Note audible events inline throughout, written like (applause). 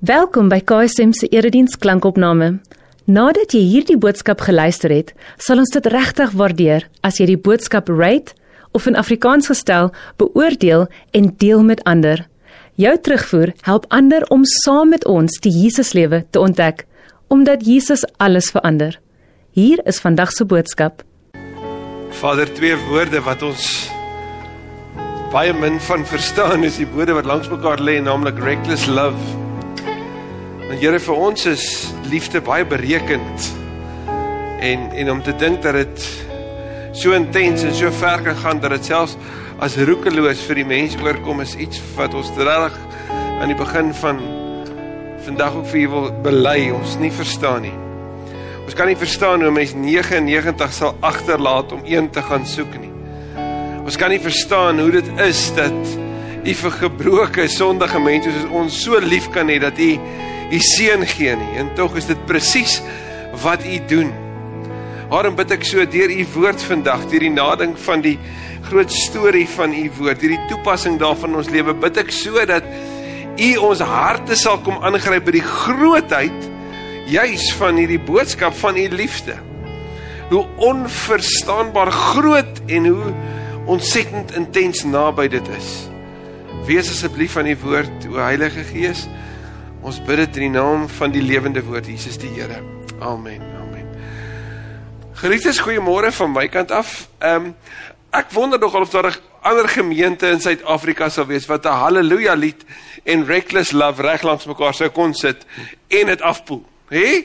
Welkom by KSM se erediens klankopname. Nadat jy hierdie boodskap geluister het, sal ons dit regtig waardeer as jy die boodskap rate of in Afrikaans gestel beoordeel en deel met ander. Jou terugvoer help ander om saam met ons die Jesuslewe te ontdek, omdat Jesus alles verander. Hier is vandag se boodskap. Vader, twee woorde wat ons baie min van verstaan is die woorde wat langs mekaar lê, naamlik reckless love Want Here vir ons is liefde baie berekend. En en om te dink dat dit so intens en so ver kan gaan dat dit selfs as roekeloos vir die mens oorkom is iets wat ons regtig aan die begin van vandag ook vir u wil bely ons nie verstaan nie. Ons kan nie verstaan hoe mens 99 sal agterlaat om een te gaan soek nie. Ons kan nie verstaan hoe dit is dat u vir gebroke sondige mense soos ons so lief kan hê dat u u seun gee nie. En tog is dit presies wat u doen. Waarom bid ek so deur u woord vandag, deur die nading van die groot storie van u woord, deur die toepassing daarvan in ons lewe, bid ek so dat u ons harte sal kom aangryp by die grootheid juis van hierdie boodskap van u liefde. Hoe onverstaanbaar groot en hoe ontsettend intens naby dit is. Wees asseblief van u woord, o Heilige Gees. Ons bid dit in die naam van die lewende woord Jesus die Here. Amen. Amen. Geliefdes, goeiemôre van my kant af. Ehm um, ek wonder nogal of daar 'n ander gemeente in Suid-Afrika sal wees wat 'n haleluja lied en reckless love reg langs mekaar sou kon sit en dit afpoel. Hè?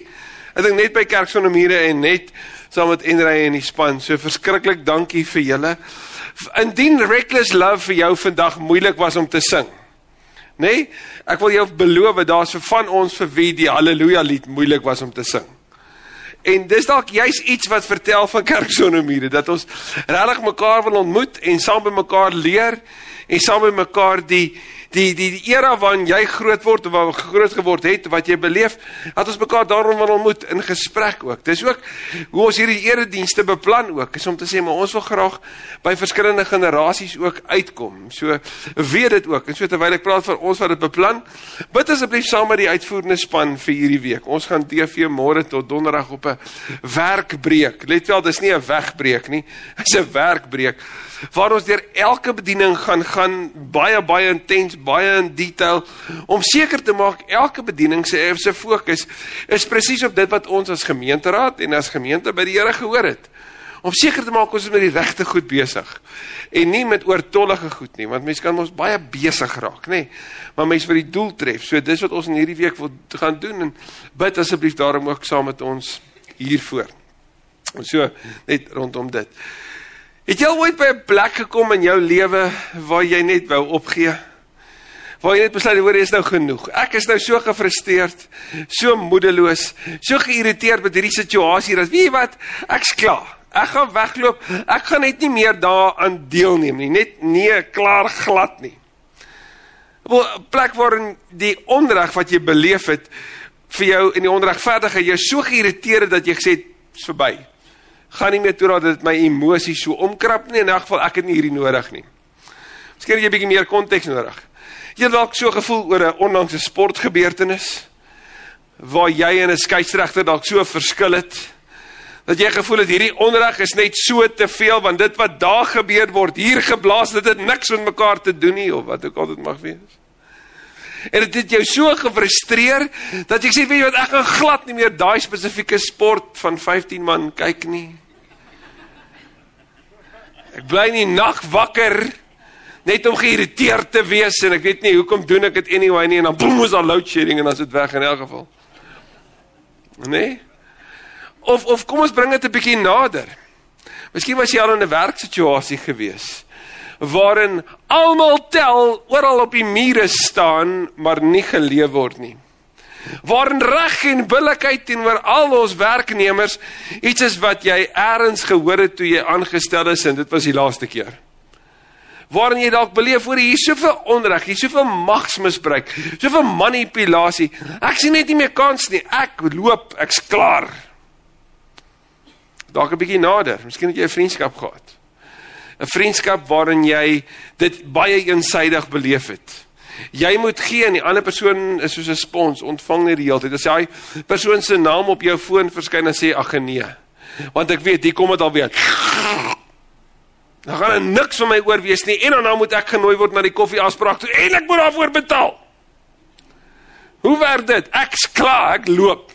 Ek dink net by kerk sonder mure en net saam met Enrey en die span. So verskriklik dankie vir julle. Indien reckless love vir jou vandag moeilik was om te sing. Nê? Nee? Ek wil jou beloof daar's van ons vir wie die haleluja lied moeilik was om te sing. En dis dalk juis iets wat vertel van kerk sonder mure dat ons regtig mekaar wil ontmoet en saam by mekaar leer en saam by mekaar die die die die era waarin jy groot word of waar groot geword het wat jy beleef dat ons mekaar daarom wil ontmoet in gesprek ook. Dis ook hoe ons hierdie eredienste beplan ook. Is om te sê maar ons wil graag by verskillende generasies ook uitkom. So weet dit ook. En so terwyl ek praat van ons wat dit beplan, bid asseblief saam met die uitvoerende span vir hierdie week. Ons gaan TV môre tot donderdag op 'n werkbreek. Let wel, dis nie 'n wegbreek nie. Dis 'n werkbreek waar ons deur elke bediening gaan gaan baie baie intens, baie in detail om seker te maak elke bediening se se fokus is presies op dit wat ons as gemeenteraad en as gemeente by die Here gehoor het. Om seker te maak ons is met die regte goed besig en nie met oortollige goed nie, want mense kan ons baie besig raak, nê? Maar mense vir die doel tref. So dis wat ons in hierdie week wil gaan doen en bid asseblief daarom ook saam met ons hiervoor. So net rondom dit. Het jy ooit by 'n plek gekom in jou lewe waar jy net wou opgee? Waar jy net besluit hoor, is nou genoeg. Ek is nou so gefrustreerd, so moedeloos, so geïrriteerd met hierdie situasie dat weet jy wat? Ek's klaar. Ek gaan wegloop. Ek gaan net nie meer daaraan deelneem nie. Net nee, klaar glad nie. 'n Plek waarin die onreg wat jy beleef het vir jou en die onregverdigheid jou so geïrriteer het dat jy gesê het, "Dis verby." Gaan nie meer toe dat dit my emosies so omkrap nie in 'n geval ek het nie hierdie nodig nie. Miskien jy 'n bietjie meer konteks nodig. Jy dalk so gevoel oor 'n onlangse sportgebeurtenis waar jy en 'n skeieregter dalk so verskil het dat jy gevoel het hierdie onreg is net so te veel want dit wat daar gebeur word hier geblaas dit het niks met mekaar te doen nie of wat ook al dit mag wees. En dit het jou so gefrustreer dat jy sê weet jy wat ek gaan glad nie meer daai spesifieke sport van 15 man kyk nie. Ek bly nie nag wakker net om geïrriteerd te wees en ek weet nie hoekom doen ek dit anyway nie en dan boem ons al load shedding en dan is dit weg in elk geval. Nee. Of of kom ons bring dit 'n bietjie nader. Miskien was jy al in 'n werksituasie gewees waarin almal tel oral op die mure staan maar nie geleef word nie waarin reg en billikheid teenoor al ons werknemers iets is wat jy eers gehoor het toe jy aangestel is en dit was die laaste keer. Waarin jy dalk beleef hoor hier soveel onreg, hier soveel magsmisbruik, soveel manipulasie. Ek sien net nie meer kans nie. Ek loop, ek's klaar. Dalk 'n bietjie nader. Miskien het jy 'n vriendskap gehad. 'n Vriendskap waarin jy dit baie eensydig beleef het Jy moet gee en die ander persoon is soos 'n spons, ontvang net die hele tyd. As hy persoon se naam op jou foon verskyn dan sê ag nee. Want ek weet, hier kom dit alweer. Dan gaan er niks van my oor wees nie en dan moet ek genooi word na die koffieafspraak toe en ek moet daarvoor betaal. Hoe werk dit? Ek's klaar, ek loop.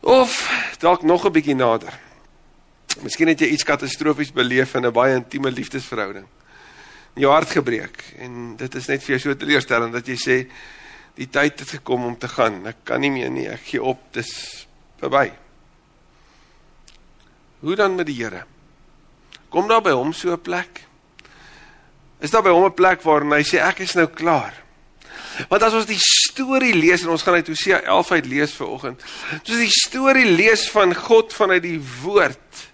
Of dalk nog 'n bietjie nader. Miskien het jy iets katastrofies beleef in 'n baie intieme liefdesverhouding. Jou hart gebreek en dit is net vir jou so teleurstellend dat jy sê die tyd het gekom om te gaan. Ek kan nie meer nie, ek gee op, dis verby. Hoe dan met die Here? Kom daar by hom so 'n plek? Is daar by hom 'n plek waar hy sê ek is nou klaar? Want as ons die storie lees en ons gaan uit Hosea 11 uit lees vir oggend. As ons die storie lees van God vanuit die woord,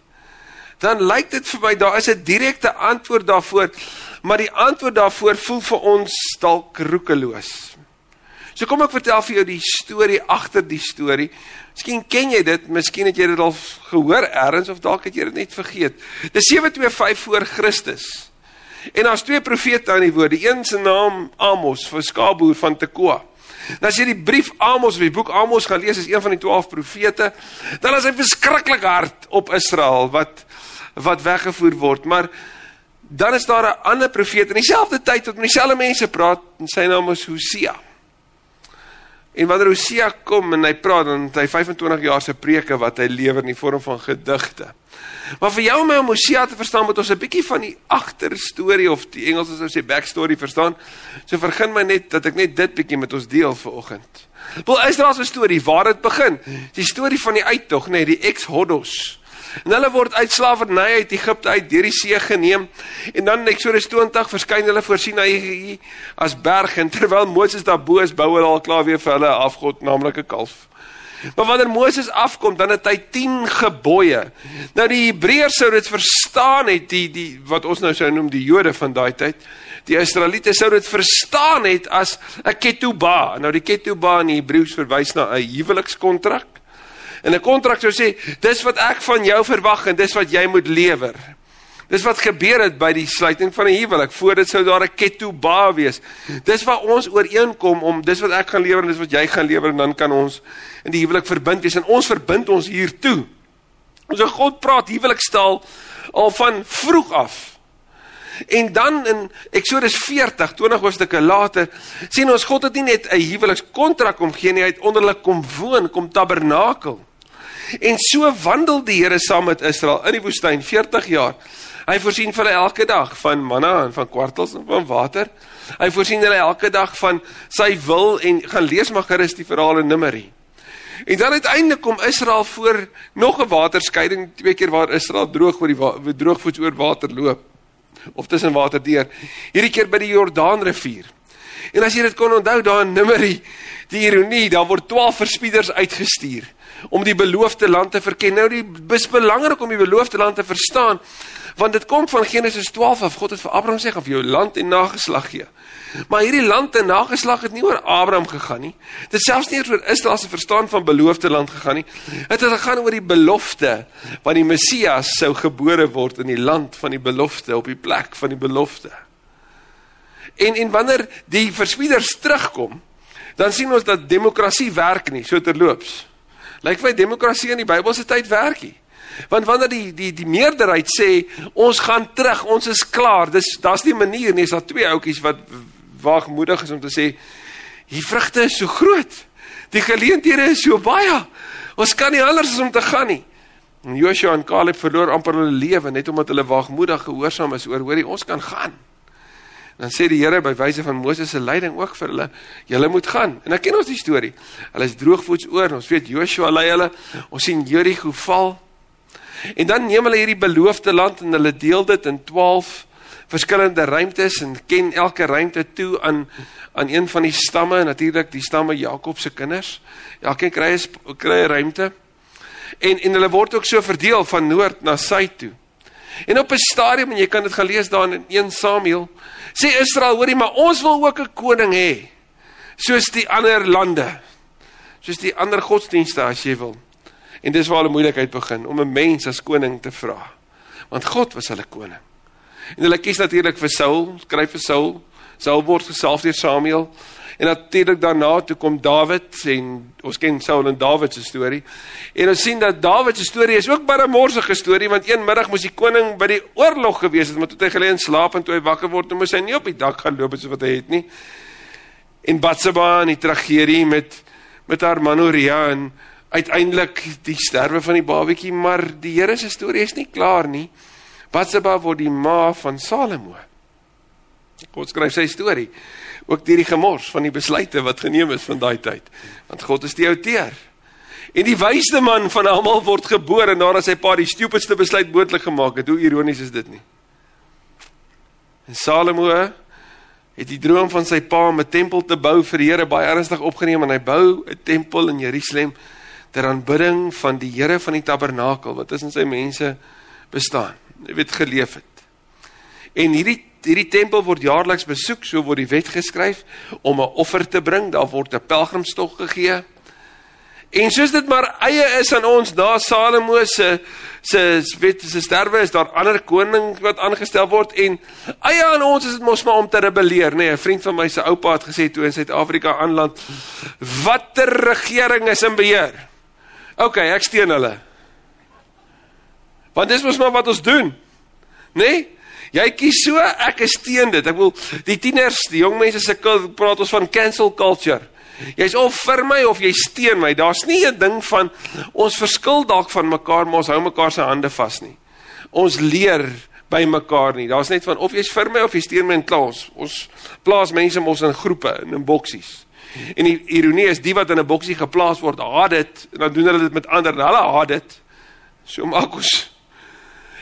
dan lyk dit vir my daar is 'n direkte antwoord daarvoor, maar die antwoord daarvoor voel vir ons dalk roekeloos. So kom ek vertel vir jou die storie agter die storie. Miskien ken jy dit, miskien het jy dit al gehoor eers of dalk het jy dit net vergeet. Dis 725 voor Christus. En daar's twee profete aan die woord. Die een se naam Amos, van Skaboer van Tekoa. Nou as jy die brief Amos of die boek Amos gaan lees as een van die 12 profete, dan is hy verskriklik hard op Israel wat wat weggevoer word, maar dan is daar 'n ander profeet in dieselfde tyd wat met dieselfde mense praat en sy naam is Hosea. En wanneer Hosea kom en hy praat dan het hy 25 jaar se preke wat hy lewer in die vorm van gedigte. Maar vir jou om my Hosea te verstaan moet ons 'n bietjie van die agterstorie of die Engels sou sê backstory verstaan. So vergun my net dat ek net dit bietjie met ons deel vanoggend. Wel Israel se storie, waar dit begin. Die storie van die uittog, nê, nee, die Exodus. En hulle word uit slawerny uit Egipte uit deur die see geneem en dan in Eksodus 20 verskyn hulle voor Sinaï as berg en terwyl Moses daar bo is, bou hulle al klaar weer vir hulle afgod, naamlik 'n kalf. Maar wanneer Moses afkom, dan het hy 10 gebooie. Nou die Hebreërs sou dit verstaan het, die die wat ons nou sou noem die Jode van daai tyd. Die Israeliete sou dit verstaan het as 'n ketubah. Nou die ketubah in Hebreëus verwys na 'n huwelikskontrak. En 'n kontrak sou sê, dis wat ek van jou verwag en dis wat jy moet lewer. Dis wat gebeur het by die sluiting van 'n huwelik. Voor dit sou daar 'n ketubah wees. Dis waar ons ooreenkom om dis wat ek gaan lewer en dis wat jy gaan lewer en dan kan ons in die huwelik verbind wees en ons verbind ons hier toe. Ons so God praat huwelikstaal al van vroeg af. En dan in Eksodus 40, 20 hoofstukke later, sien ons God het nie net 'n huwelikskontrak omgee nie, hy het onder hulle kom woon, kom tabernakel. En so wandel die Here saam met Israel in die woestyn 40 jaar. Hy voorsien vir hulle elke dag van manna en van kwartels en van water. Hy voorsien hulle elke dag van sy wil en gaan lees maar gerus die verhaal in Numeri. En dan uiteindelik kom Israel voor nog 'n waterskeiding twee keer waar Israel droog oor die droogvoets oor water loop of tussen water deur. Hierdie keer by die Jordaanrivier. En as jy dit kon onthou daar in Numeri, die ironie, daar word 12 verspieders uitgestuur om die beloofde land te verken. Nou die is belangrik om die beloofde land te verstaan want dit kom van Genesis 12 af. God het vir Abraham sê of jou land en nageslag gee. Maar hierdie land en nageslag het nie oor Abraham gegaan nie. Dit selfs nie oor Israel se verstaan van beloofde land gegaan nie. Dit het gegaan oor die belofte van die Messias sou gebore word in die land van die belofte op die plek van die belofte. En en wanneer die verspieders terugkom, dan sien ons dat demokrasie werk nie so terloops. Lyk vir demokrasie in die Bybelse tyd werk nie. Want wanneer die die die meerderheid sê ons gaan terug, ons is klaar. Dis daar's nie 'n manier nie, is daar twee ouetjies wat waagmoedig is om te sê die vrugte is so groot. Die geleenthede is so baie. Ons kan nie anders as om te gaan nie. En Joshua en Caleb verloor amper hulle lewe net omdat hulle waagmoedig gehoorsaam is oor hoorie ons kan gaan. Dan sê die Here by wyse van Moses se leiding ook vir hulle, julle moet gaan. En dan ken ons die storie. Hulle is droogvoets oor. Ons weet Joshua lei hulle. Ons sien Jericho val. En dan neem hulle hierdie beloofde land en hulle deel dit in 12 verskillende ruimtes en ken elke ruimte toe aan aan een van die stamme en natuurlik die stamme Jakob se kinders. Elkeen kry 'n kry 'n ruimte. En en hulle word ook so verdeel van noord na suid toe. En op 'n stadium en jy kan dit gelees daar in 1 Samuel, sê Israel, hoorie, maar ons wil ook 'n koning hê. Soos die ander lande. Soos die ander godsdienste as jy wil. En dis waar hulle moeilikheid begin om 'n mens as koning te vra. Want God was hulle koning. En hulle kies natuurlik vir Saul, skryf vir Saul, Saul word gesalf deur Samuel. En natuurlik daarna toe kom Dawid en ons ken Saul en Dawid se storie. En ons sien dat Dawid se storie is ook maar 'n morsige storie want een middag moes die koning by die oorlog gewees het, maar toe hy gelê en slaap en toe hy wakker word, moes hy nie op die dak gaan loop soos wat hy het nie. En Batseba en die tragedie met met haar man Uria en uiteindelik die sterwe van die babatjie, maar die Here se storie is nie klaar nie. Batseba word die ma van Salomo. God skryf sy storie ook deur die gemors van die besluite wat geneem is van daai tyd. Want God is die outeur. En die wysste man van almal word gebore nadat sy pa die stupidste besluit moontlik gemaak het. Hoe ironies is dit nie? En Salomo het die droom van sy pa om 'n tempel te bou vir die Here baie ernstig opgeneem en hy bou 'n tempel in Jerusalem ter aanbidding van die Here van die tabernakel wat tussen sy mense bestaan. Het geleef het. En hierdie hierdie tempel word jaarliks besoek, so word die wet geskryf om 'n offer te bring, daar word 'n pelgrimstog gegee. En soos dit maar eie is aan ons na Salomo se se wet se sterwe is daar ander koning wat aangestel word en eie aan ons is dit mos maar om te rebelleer, nê. Nee, 'n Vriend van my se oupa het gesê toe in Suid-Afrika aanland, watter regering is in beheer? OK, ek steun hulle. Want dis mos maar wat ons doen. Nê? Nee? Jy kies so, ek is teen dit. Ek wil die tieners, die jong mense se praat ons van cancel culture. Jy's of vir my of jy steun my. Daar's nie 'n ding van ons verskil dalk van mekaar, maar ons hou mekaar se hande vas nie. Ons leer by mekaar nie. Daar's net van of jy's vir my of jy steun my in klas. Ons plaas mense mos in groepe en in boksies. En die ironie is die wat in 'n boksie geplaas word, haat dit en dan doen hulle dit met ander. Hulle haat dit. So maak ons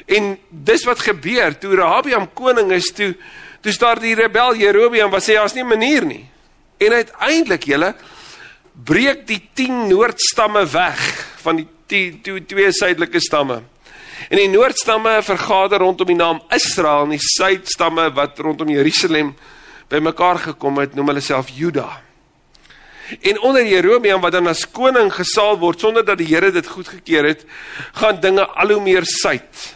En dis wat gebeur toe Rehabiam koning is toe toe staar die rebel Jerobeam wat sê daar's nie 'n manier nie. En uiteindelik julle breek die 10 noordstamme weg van die die twee suidelike stamme. En die noordstamme vergader rondom die naam Israel en die suidstamme wat rondom Jerusalem bymekaar gekom het, noem hulle self Juda. En onder Jerobeam wat dan as koning gesaal word sonder dat die Here dit goedgekeur het, gaan dinge al hoe meer suid.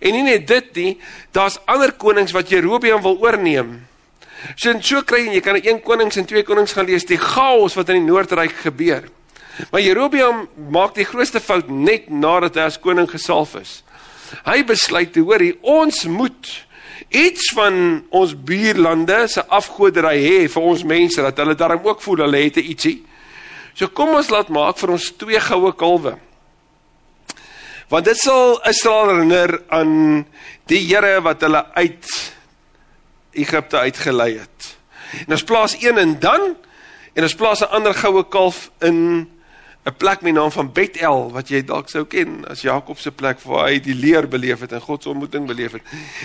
En nie net dit nie, daar's ander konings wat Jerobeam wil oorneem. So en so kry jy kan 'n konings en twee konings gaan lees die chaos wat in die noordryk gebeur. Maar Jerobeam maak die grootste fout net nadat hy as koning gesalf is. Hy besluit te hoor, ons moet iets van ons buurlande se afgodery hê vir ons mense dat hulle daarom ook voel hulle het ietsie. So kom ons laat maak vir ons twee goue kalwe. Want dit sal Israel herinner aan die Here wat hulle uit Egipte uitgelei het. En ons plaas een in Dan en ons plaas 'n ander goue kalf in 'n plek met die naam van Bethel wat jy dalk sou ken as Jakob se plek waar hy die leer beleef het en God se ontmoeting beleef het.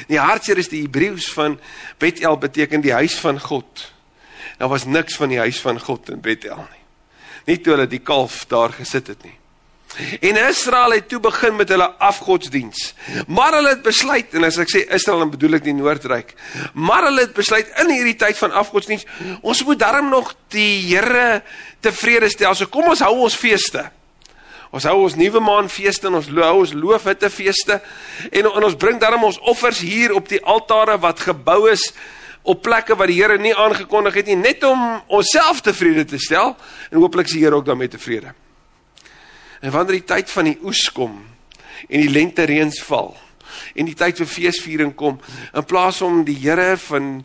Die hartseer is die Hebreëus van Bethel beteken die huis van God. Daar was niks van die huis van God in Bethel nie. Nie toe hulle die kalf daar gesit het nie. En Israel het toe begin met hulle afgodsdiens. Maar hulle het besluit en as ek sê Israel dan bedoel ek die Noordryk. Maar hulle het besluit in hierdie tyd van afgodsdiens, ons moet darm nog die Here tevrede stel. So kom ons hou ons feeste. Ons hou ons nuwe maan feeste en ons hou ons loofhitte feeste en, en ons bring darm ons offers hier op die altare wat gebou is op plekke wat die Here nie aangekondig het nie net om onsself tevrede te stel en hooplik is die Here ook daarmee tevrede. En wanneer die tyd van die oes kom en die lente reëns val en die tyd vir feesviering kom, in plaas om die Here van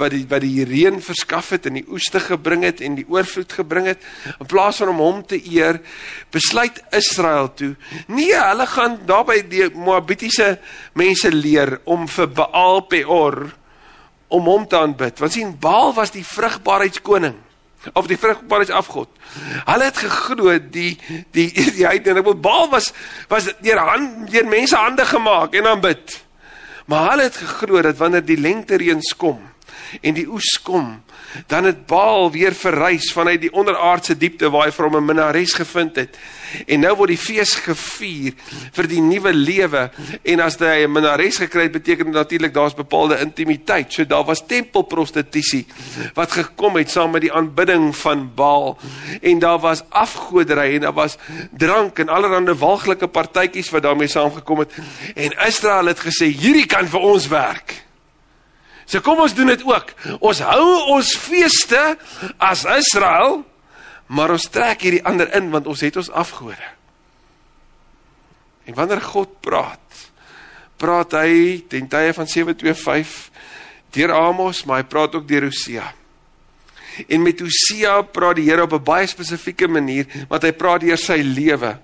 wat die wat die reën verskaf het en die oes te gebring het en die oorvloed gebring het, in plaas van om hom te eer, besluit Israel toe, nee, hulle gaan daarby die Moabitiese mense leer om vir Baal Peor om hom te aanbid. Want sien, Baal was die vrugbaarheidskoning of die vrugbaarheid afgod. Hulle het geglo die die die heidene Baal was was deur hand deur mense hande gemaak en aanbid. Maar hulle het geglo dat wanneer die lente reëns kom en die oes kom, dan het Baal weer verrys vanuit die onderaardse diepte waar hy vir hom 'n minares gevind het. En nou word die fees gevier vir die nuwe lewe en as hy 'n minares gekry het, beteken dit natuurlik daar's bepaalde intimiteit. So daar was tempelprostitusie wat gekom het saam met die aanbidding van Baal en daar was afgodery en daar was drank en allerlei walglike partytjies wat daarmee saamgekom het. En Israel het gesê hierdie kan vir ons werk. So kom ons doen dit ook. Ons hou ons feeste as Israel, maar ons trek hierdie ander in want ons het ons afgode. En wanneer God praat, praat hy ten tye van 725 deur Amos, maar hy praat ook deur Hosea. En met Hosea praat die Here op 'n baie spesifieke manier, want hy praat deur sy lewe.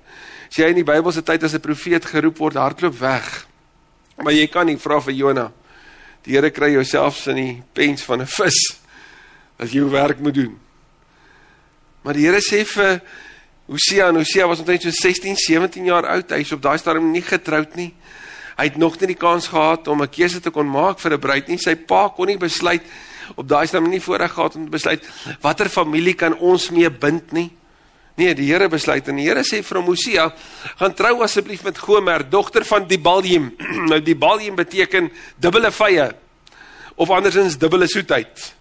As jy in die Bybelse tyd as 'n profeet geroep word, hardloop weg. Maar jy kan nie vra vir Jona. Die Here kry jouself in die pens van 'n vis as jy werk moet doen. Maar die Here sê vir Hosea, Hosea was omtrent so 16, 17 jaar oud. Hy is op daai stadium nie getroud nie. Hy het nog nie die kans gehad om 'n keuse te kon maak vir 'n bruid nie. Sy pa kon nie besluit op daai stadium nie voorreg gehad om te besluit watter familie kan ons mee bind nie. Nee, die Here besluit en die Here sê vir Hosea, gaan trou asseblief met Gomer, dogter van Dibalim. (clears throat) nou Dibalim beteken dubbele vye of andersins dubbele soetheid.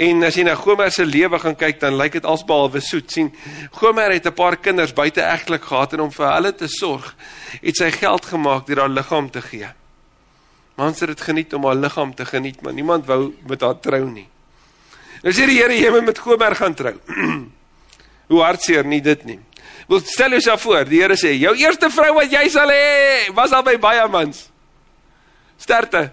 En as jy na Gomer se lewe gaan kyk, dan lyk dit alsbehalwe soet. sien, Gomer het 'n paar kinders buite egtelik gehad en om vir hulle te sorg, het sy geld gemaak deur haar liggaam te gee. Mans het dit geniet om haar liggaam te geniet, maar niemand wou met haar trou nie. Nou sê die Here jy moet met Gomer gaan trou. (clears throat) Hoe hartseer nie dit nie. Wil stel jouself voor, die Here sê jou eerste vrou wat jy sal hê, was al by baie mans. Sterkte.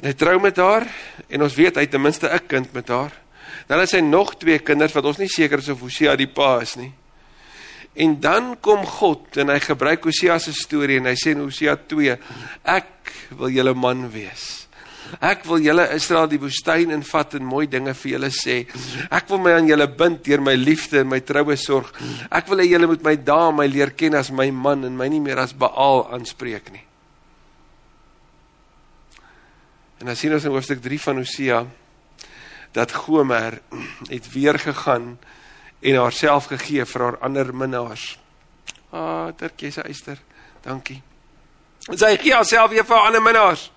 En hy trou met haar en ons weet hy het ten minste 'n kind met haar. Dan het sy nog twee kinders wat ons nie seker is of Hosea die pa is nie. En dan kom God en hy gebruik Hosea se storie en hy sê in Hosea 2: Ek wil julle man wees. Ek wil julle Israel die woestyn invat en mooi dinge vir julle sê. Ek wil my aan julle bind deur my liefde en my troue sorg. Ek wil hê julle moet my daam my leer ken as my man en my nie meer as Baal aanspreek nie. En dan sien ons in hoofstuk 3 van Hosea dat Gomer het weer gegaan en haarself gegee vir haar ander minnaars. Ah, Turkie se eister. Dankie. En sy gee haarself weer vir ander minnaars.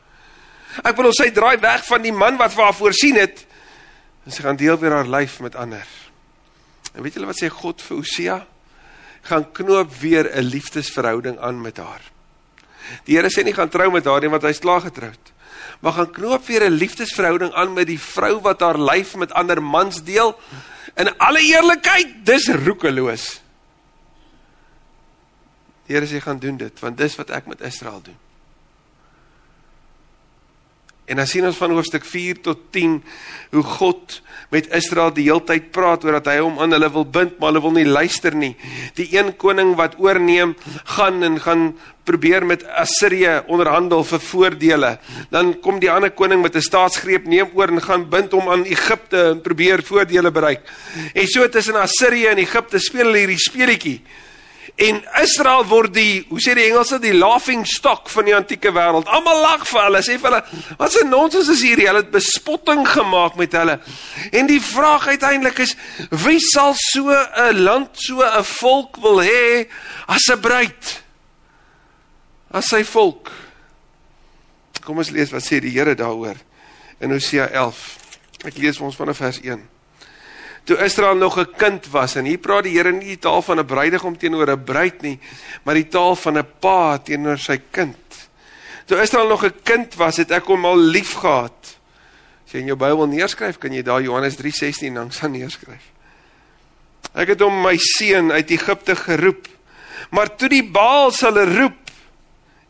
Ek wil ons sy draai weg van die man wat vir haar voorsien het en sy gaan deel weer haar lyf met ander. En weet julle wat sê God vir Hosea? Gaan knoop weer 'n liefdesverhouding aan met haar. Die Here sê nie gaan trou met haar nie want hy's klaar getroud maar gaan knoop weer 'n liefdesverhouding aan met die vrou wat haar lyf met ander mans deel. In alle eerlikheid, dis roekeloos. Die Here sê gaan doen dit, want dis wat ek met Israel doen. En dan sien ons van hoofstuk 4 tot 10 hoe God met Israel die heeltyd praat oor dat hy hom aan hulle wil bind, maar hulle wil nie luister nie. Die een koning wat oorneem, gaan en gaan probeer met Assirië onderhandel vir voordele. Dan kom die ander koning met 'n staatsgreep neem oor en gaan bind hom aan Egipte en probeer voordele bereik. En so tussen Assirië en Egipte speel hulle hierdie speletjie. En Israel word die, hoe sê die Engelse, die laughing stock van die antieke wêreld. Almal lag vir hulle, sê vir hulle, wat 'n nonsens is hierdie? Hulle het bespotting gemaak met hulle. En die vraag uiteindelik is, wie sal so 'n land, so 'n volk wil hê as 'n bruid? As sy volk. Kom ons lees wat sê die Here daaroor in Hosea 11. Ek lees vir ons vanaf vers 1 toe Israel nog 'n kind was en hier praat die Here nie die taal van 'n bruidegom teenoor 'n bruid nie, maar die taal van 'n pa teenoor sy kind. Toe Israel nog 'n kind was, het ek hom al liefgehad. As jy in jou Bybel neerskryf, kan jy daar Johannes 3:16 langs aan neerskryf. Ek het hom my seun uit Egipte geroep. Maar toe die Baal hulle roep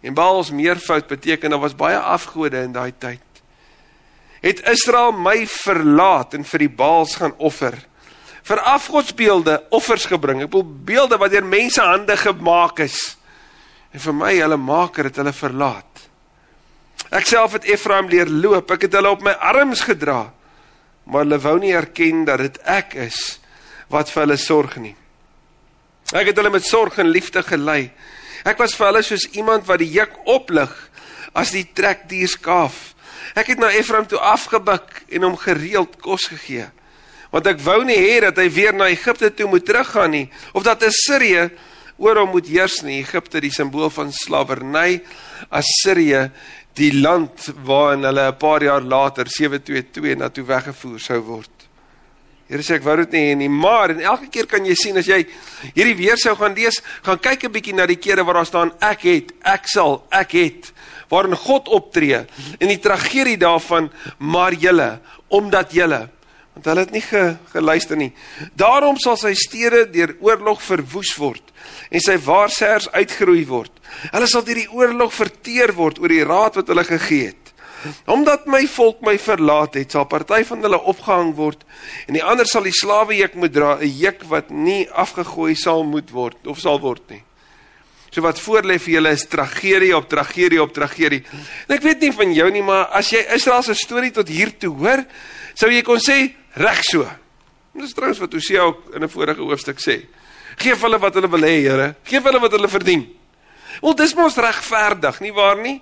en Baals meervoud beteken daar was baie afgode in daai tyd het Israel my verlaat en vir die Baals gaan offer. Vir afgodsbeelde offers gebring. Ek bedoel beelde wat deur mense hande gemaak is. En vir my hulle maker het hulle verlaat. Ek self het Efraim leer loop. Ek het hulle op my arms gedra. Maar hulle wou nie erken dat dit ek is wat vir hulle sorg nie. Ek het hulle met sorg en liefde gelei. Ek was vir hulle soos iemand wat die juk oplig as die trekdier skaaf. Ek het na Efraim toe afgebuk en hom gereeld kos gegee. Want ek wou nie hê dat hy weer na Egipte toe moet teruggaan nie of dat Assirië oor hom moet heers nie. Egipte die simbool van slawerny, Assirië die land waarin hulle 'n paar jaar later 722 na toe weggevoer sou word. Here sê ek wou dit nie hê nie, maar en elke keer kan jy sien as jy hierdie weer sou gaan lees, gaan kyk 'n bietjie na die kere waar daar staan ek het, ek sal, ek het waarin God optree en die tragedie daarvan maar julle omdat julle want hulle het nie ge, geluister nie. Daarom sal sy stede deur oorlog verwoes word en sy waarsêers uitgeroei word. Hulle sal deur die oorlog verteer word oor die raad wat hulle gegee het. Omdat my volk my verlaat het, sal party van hulle opgehang word en die ander sal die slawe juk moet dra, 'n juk wat nie afgegooi sal moet word of sal word nie. So wat voorlê vir julle is tragedie op tragedie op tragedie. En ek weet nie van jou nie, maar as jy Israel se storie tot hier toe hoor, sou jy kon sê reg so. Dis trouens wat Hosea ook in 'n vorige hoofstuk sê. Geef hulle wat hulle wil hê, Here. Geef hulle wat hulle verdien. Want dis mos regverdig, nie waar nie?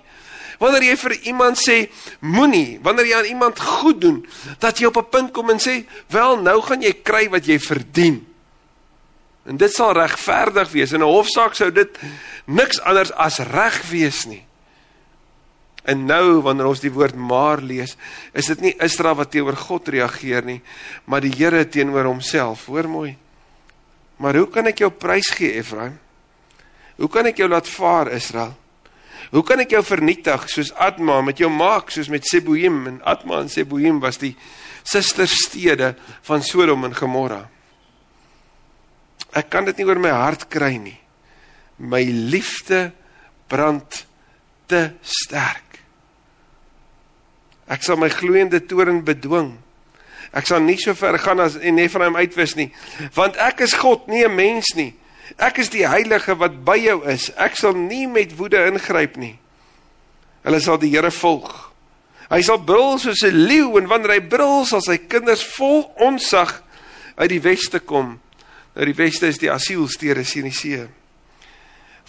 Wanneer jy vir iemand sê moenie, wanneer jy aan iemand goed doen, dat jy op 'n punt kom en sê, "Wel, nou gaan jy kry wat jy verdien." En dit sal regverdig wees. In 'n hofsaak sou dit niks anders as reg wees nie. En nou wanneer ons die woord maar lees, is dit nie Israel wat teenoor God reageer nie, maar die Here teenoor homself. Hoor mooi. Maar hoe kan ek jou prys gee, Efraim? Hoe kan ek jou laat vaar, Israel? Hoe kan ek jou vernietig soos Adma met jou maak soos met Seboim en Adma en Seboim was die susterstede van Sodom en Gomorra? Ek kan dit nie oor my hart kry nie. My liefde brand te sterk. Ek sal my gloeiende toren bedwing. Ek sal nie so ver gaan as en Ephraim uitwis nie, want ek is God, nie 'n mens nie. Ek is die heilige wat by jou is. Ek sal nie met woede ingryp nie. Hulle sal die Here volg. Hy sal brul soos 'n leeu en wanneer hy brul, sal sy kinders vol onsag uit die weste kom. Nou die weste is die asielstede sien die see.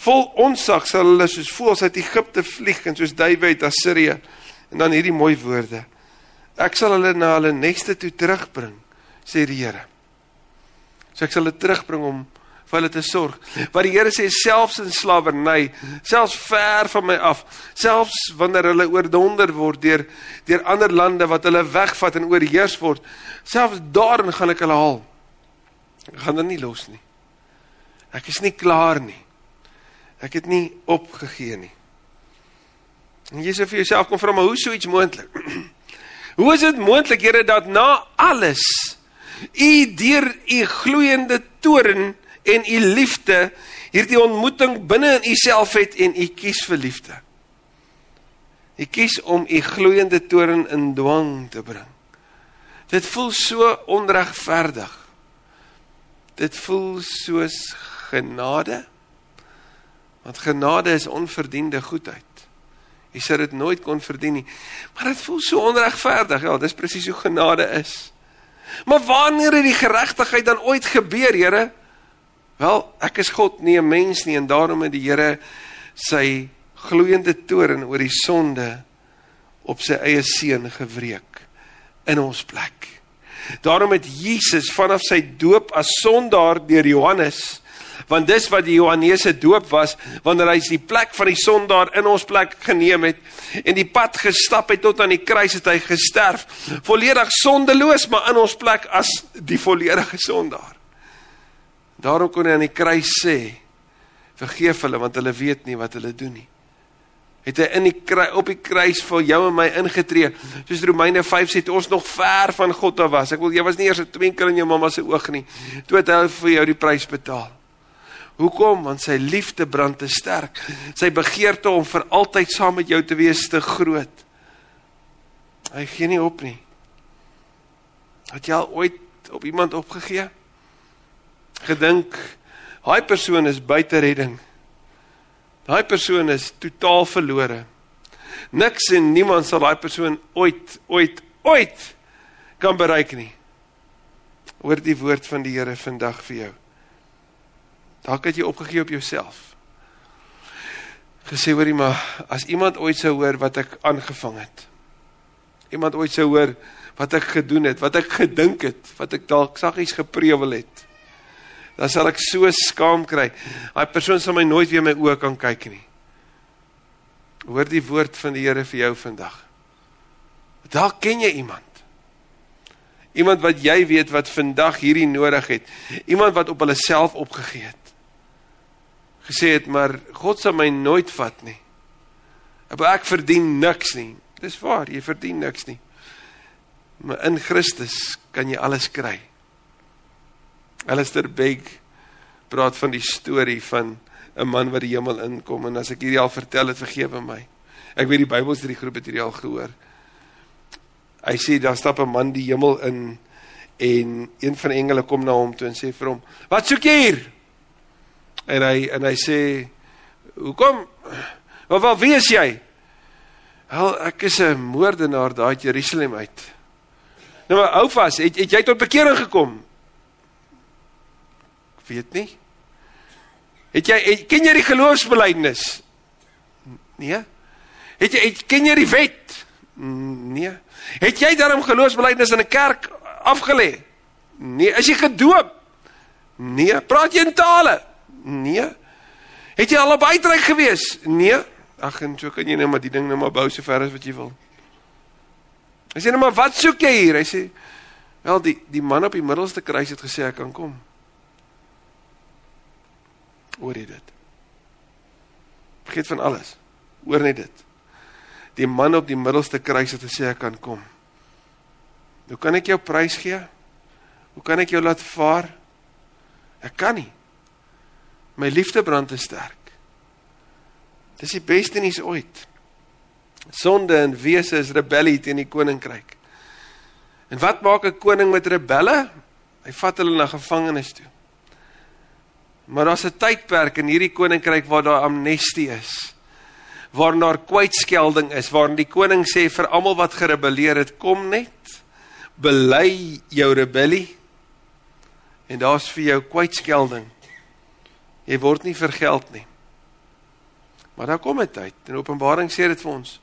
Vol onsag sal hulle soos voëls uit Egipte vlieg en soos duwe uit Assirië. En dan hierdie mooi woorde. Ek sal hulle na hulle neste toe terugbring, sê die Here. So ek sal hulle terugbring om vir hulle te sorg. Wat die Here sê selfs in slawerny, selfs ver van my af, selfs wanneer hulle oordonder word deur deur ander lande wat hulle wegvat en oorheers word, selfs daarin gaan ek hulle haal. Ek gaan hulle nie los nie. Ek is nie klaar nie. Ek het nie opgegee nie. En jy sê vir jouself kom vra maar hoe sou iets moontlik? (clears throat) hoe is dit moontlik Here dat na alles u deur u gloeiende toren en u liefde hierdie ontmoeting binne in u self het en u kies vir liefde? U kies om u gloeiende toren in dwang te bring. Dit voel so onregverdig. Dit voel soos genade. Want genade is onverdiende goedheid. Jy sou dit nooit kon verdien nie. Maar dit voel so onregverdig. Ja, dis presies hoe genade is. Maar wanneer het die geregtigheid dan ooit gebeur, Here? Wel, ek is God, nie 'n mens nie en daarom het die Here sy gloeiende toorn oor die sonde op sy eie seun gewreek in ons plek. Daarom het Jesus vanaf sy doop as sondaar deur Johannes want dis wat die Johannese doop was wanneer hy die plek van die sondaar in ons plek geneem het en die pad gestap het tot aan die kruis het hy gesterf volledig sondeloos maar in ons plek as die volledige sondaar. Daarom kon hy aan die kruis sê vergeef hulle want hulle weet nie wat hulle doen nie het hy in die kruis op die kruis vir jou en my ingetree soos Romeine 5 sê ons nog ver van God af was ek wil jy was nie eers 'n twinkel in jou mamma se oog nie toe het hy vir jou die prys betaal Hoekom? Want sy liefde brand te sterk. Sy begeerte om vir altyd saam met jou te wees te groot. Hy gee nie op nie. Het jy al ooit op iemand opgegee? Gedink, daai persoon is buite redding. Daai persoon is totaal verlore. Niks en niemand sal daai persoon ooit ooit ooit kan bereik nie. Hoor die woord van die Here vandag vir jou. Dalk het jy opgegee op jouself. Gesê hoorie maar as iemand ooit sou hoor wat ek aangevang het. Iemand ooit sou hoor wat ek gedoen het, wat ek gedink het, wat ek dalk saggies geprewel het. Dan sal ek so skaam kry. Daai persoon sal my nooit weer my oë kan kyk nie. Hoor die woord van die Here vir jou vandag. Dalk ken jy iemand. Iemand wat jy weet wat vandag hierdie nodig het. Iemand wat op hulle self opgegee het. Gesê het maar God sal my nooit vat nie. Ek verdien niks nie. Dis waar, jy verdien niks nie. Maar in Christus kan jy alles kry. Alistair Begg praat van die storie van 'n man wat die hemel inkom en as ek hierdie al vertel het vergewe my. Ek weet die Bybelstudie groep het hierdie al gehoor. Hy sê daar stap 'n man die hemel in en een van die engele kom na hom toe en sê vir hom: "Wat soek jy hier?" En hy en hy sê: "Hoekom? Wat wat wie is jy?" "Wel, ek is 'n moordenaar daai Jerusalem uit." Nou maar hou vas, het, het jy tot bekering gekom? Weet nie. Het jy het, ken jy die geloofsbelijdenis? Nee. Het jy het, ken jy die wet? Nee. Het jy daarom geloofsbelijdenis in 'n kerk afgelê? Nee. Is jy gedoop? Nee. Praat jy in tale? Nee. Het jy al op uitreik gewees? Nee. Ag en so kan jy net maar die ding net maar bou so ver as wat jy wil. Hy sê nou maar wat soek jy hier? Hy sê wel die die man op die middelste kruis het gesê ek kan kom. Hoor jy dit? Vergeet van alles. Hoor net dit. Die man op die middelste kruis het gesê ek kan kom. Hoe kan ek jou prys gee? Hoe kan ek jou laat vaar? Ek kan nie. My liefde brand te sterk. Dis die beste nuus ooit. Sonde en wese is rebellie teen die koninkryk. En wat maak 'n koning met rebelle? Hy vat hulle na gevangenis toe. Maar daar's 'n tydperk in hierdie koninkryk waar daar amnestie is. Waar daar kwytskelding is, waar die koning sê vir almal wat gerebelleer het, kom net, bely jou rebellie en daar's vir jou kwytskelding. Jy word nie vergeld nie. Maar daar kom 'n tyd, in Openbaring sê dit vir ons,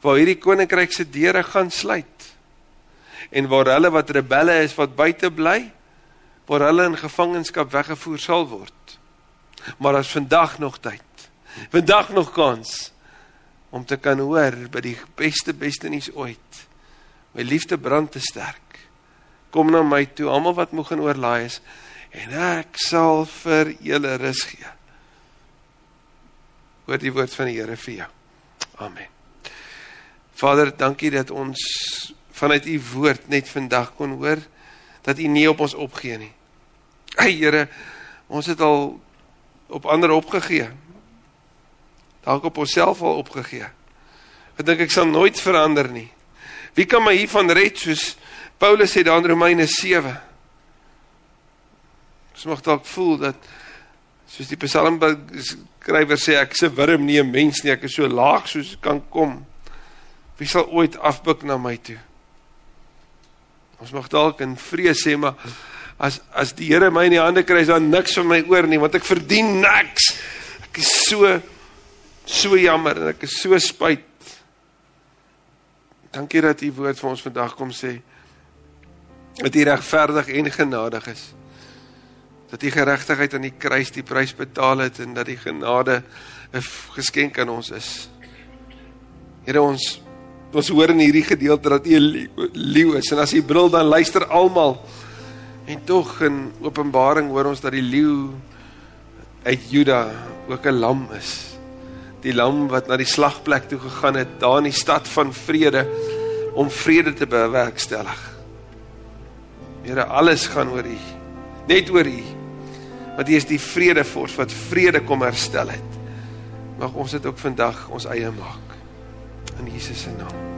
waar hierdie koninkryk se deure gaan sluit. En waar hulle wat rebelle is wat buite bly, waar hulle in gevangenskap weggevoer sal word. Maar as vandag nog tyd. Vandag nog kans om te kan hoor by die beste beste nuus ooit. My liefde brand te sterk. Kom na my toe almal wat moeg en oorlaai is en ek sal vir julle rus gee. Hoor die woord van die Here vir jou. Amen. Vader, dankie dat ons vanuit u woord net vandag kon hoor dat u nie op ons opgee nie. Ey Here, ons het al op ander opgegee. Dalk op onsself al opgegee. Ek dink ek sal nooit verander nie. Wie kan my hiervan red soos Paulus sê daar in Romeine 7? Ons mag dalk voel dat soos die Psalm skrywer sê ek se wurm nie 'n mens nie, ek is so laag soos kan kom. Wie sal ooit afbuk na my toe? Ons mag dalk in vrees sê maar as as die Here my in die hande kry, is daar niks van my oor nie, want ek verdien niks. Ek is so so jammer en ek is so spyt. Dankie dat u woord vir ons vandag kom sê dat u regverdig en genadig is. Dat u geregtigheid aan die kruis die prys betaal het en dat die genade 'n geskenk aan ons is. Here ons ons hoor in hierdie gedeelte dat u lief is en as u brul dan luister almal En tog in Openbaring hoor ons dat die leeu uit Juda ook 'n lam is. Die lam wat na die slagplek toe gegaan het, daar in die stad van vrede om vrede te bewerkstellig. Here, alles gaan oor U. Net oor U. Want U is die vredevors wat vrede kom herstel het. Mag ons dit ook vandag ons eie maak. In Jesus se naam.